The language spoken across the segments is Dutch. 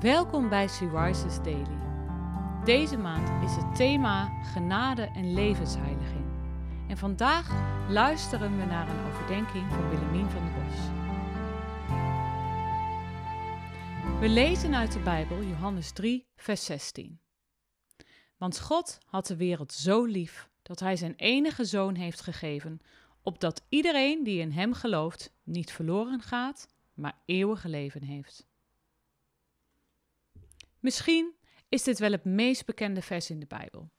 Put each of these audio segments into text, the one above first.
Welkom bij Syriza's Daily. Deze maand is het thema genade en levensheiliging. En vandaag luisteren we naar een overdenking van Willemien van der Bos. We lezen uit de Bijbel Johannes 3, vers 16. Want God had de wereld zo lief dat Hij zijn enige zoon heeft gegeven, opdat iedereen die in Hem gelooft niet verloren gaat, maar eeuwige leven heeft. Misschien is dit wel het meest bekende vers in de Bijbel.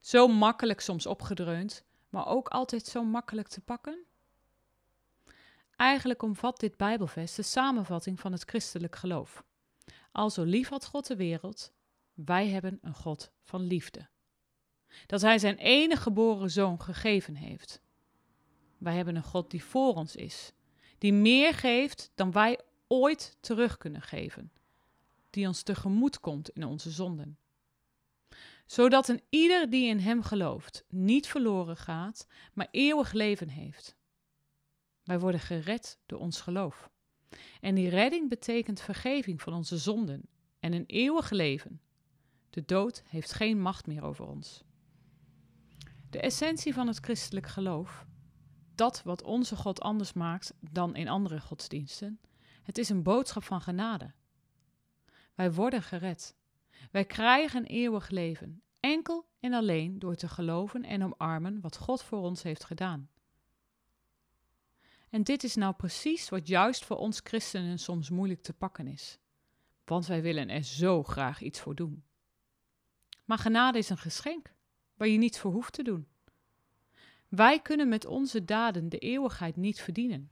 Zo makkelijk soms opgedreund, maar ook altijd zo makkelijk te pakken. Eigenlijk omvat dit Bijbelvers de samenvatting van het christelijk geloof. Al zo lief had God de wereld, wij hebben een God van liefde. Dat Hij zijn enige geboren zoon gegeven heeft. Wij hebben een God die voor ons is, die meer geeft dan wij ooit terug kunnen geven die ons tegemoet komt in onze zonden. Zodat een ieder die in Hem gelooft niet verloren gaat, maar eeuwig leven heeft. Wij worden gered door ons geloof. En die redding betekent vergeving van onze zonden en een eeuwig leven. De dood heeft geen macht meer over ons. De essentie van het christelijk geloof, dat wat onze God anders maakt dan in andere godsdiensten, het is een boodschap van genade. Wij worden gered. Wij krijgen eeuwig leven, enkel en alleen door te geloven en omarmen wat God voor ons heeft gedaan. En dit is nou precies wat juist voor ons christenen soms moeilijk te pakken is, want wij willen er zo graag iets voor doen. Maar genade is een geschenk waar je niets voor hoeft te doen. Wij kunnen met onze daden de eeuwigheid niet verdienen.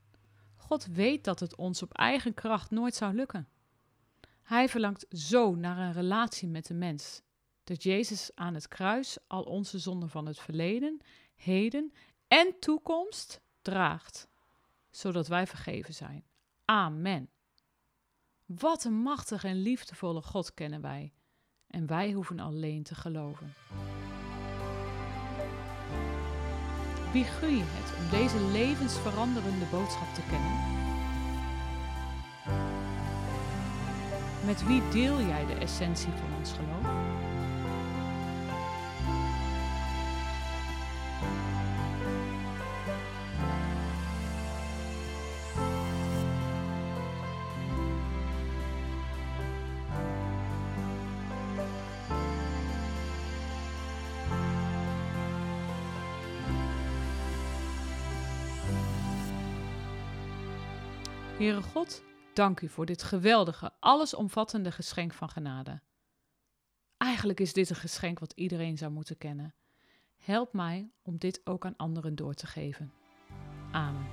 God weet dat het ons op eigen kracht nooit zou lukken. Hij verlangt zo naar een relatie met de mens, dat Jezus aan het kruis al onze zonden van het verleden, heden en toekomst draagt, zodat wij vergeven zijn. Amen. Wat een machtige en liefdevolle God kennen wij, en wij hoeven alleen te geloven. Wie gun je het om deze levensveranderende boodschap te kennen? Met wie deel jij de essentie van ons geloof? Heere God, Dank u voor dit geweldige, allesomvattende geschenk van genade. Eigenlijk is dit een geschenk wat iedereen zou moeten kennen. Help mij om dit ook aan anderen door te geven. Amen.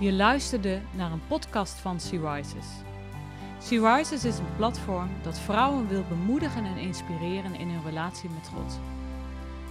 Je luisterde naar een podcast van Sea Rises. Sea Rises is een platform dat vrouwen wil bemoedigen en inspireren in hun relatie met God.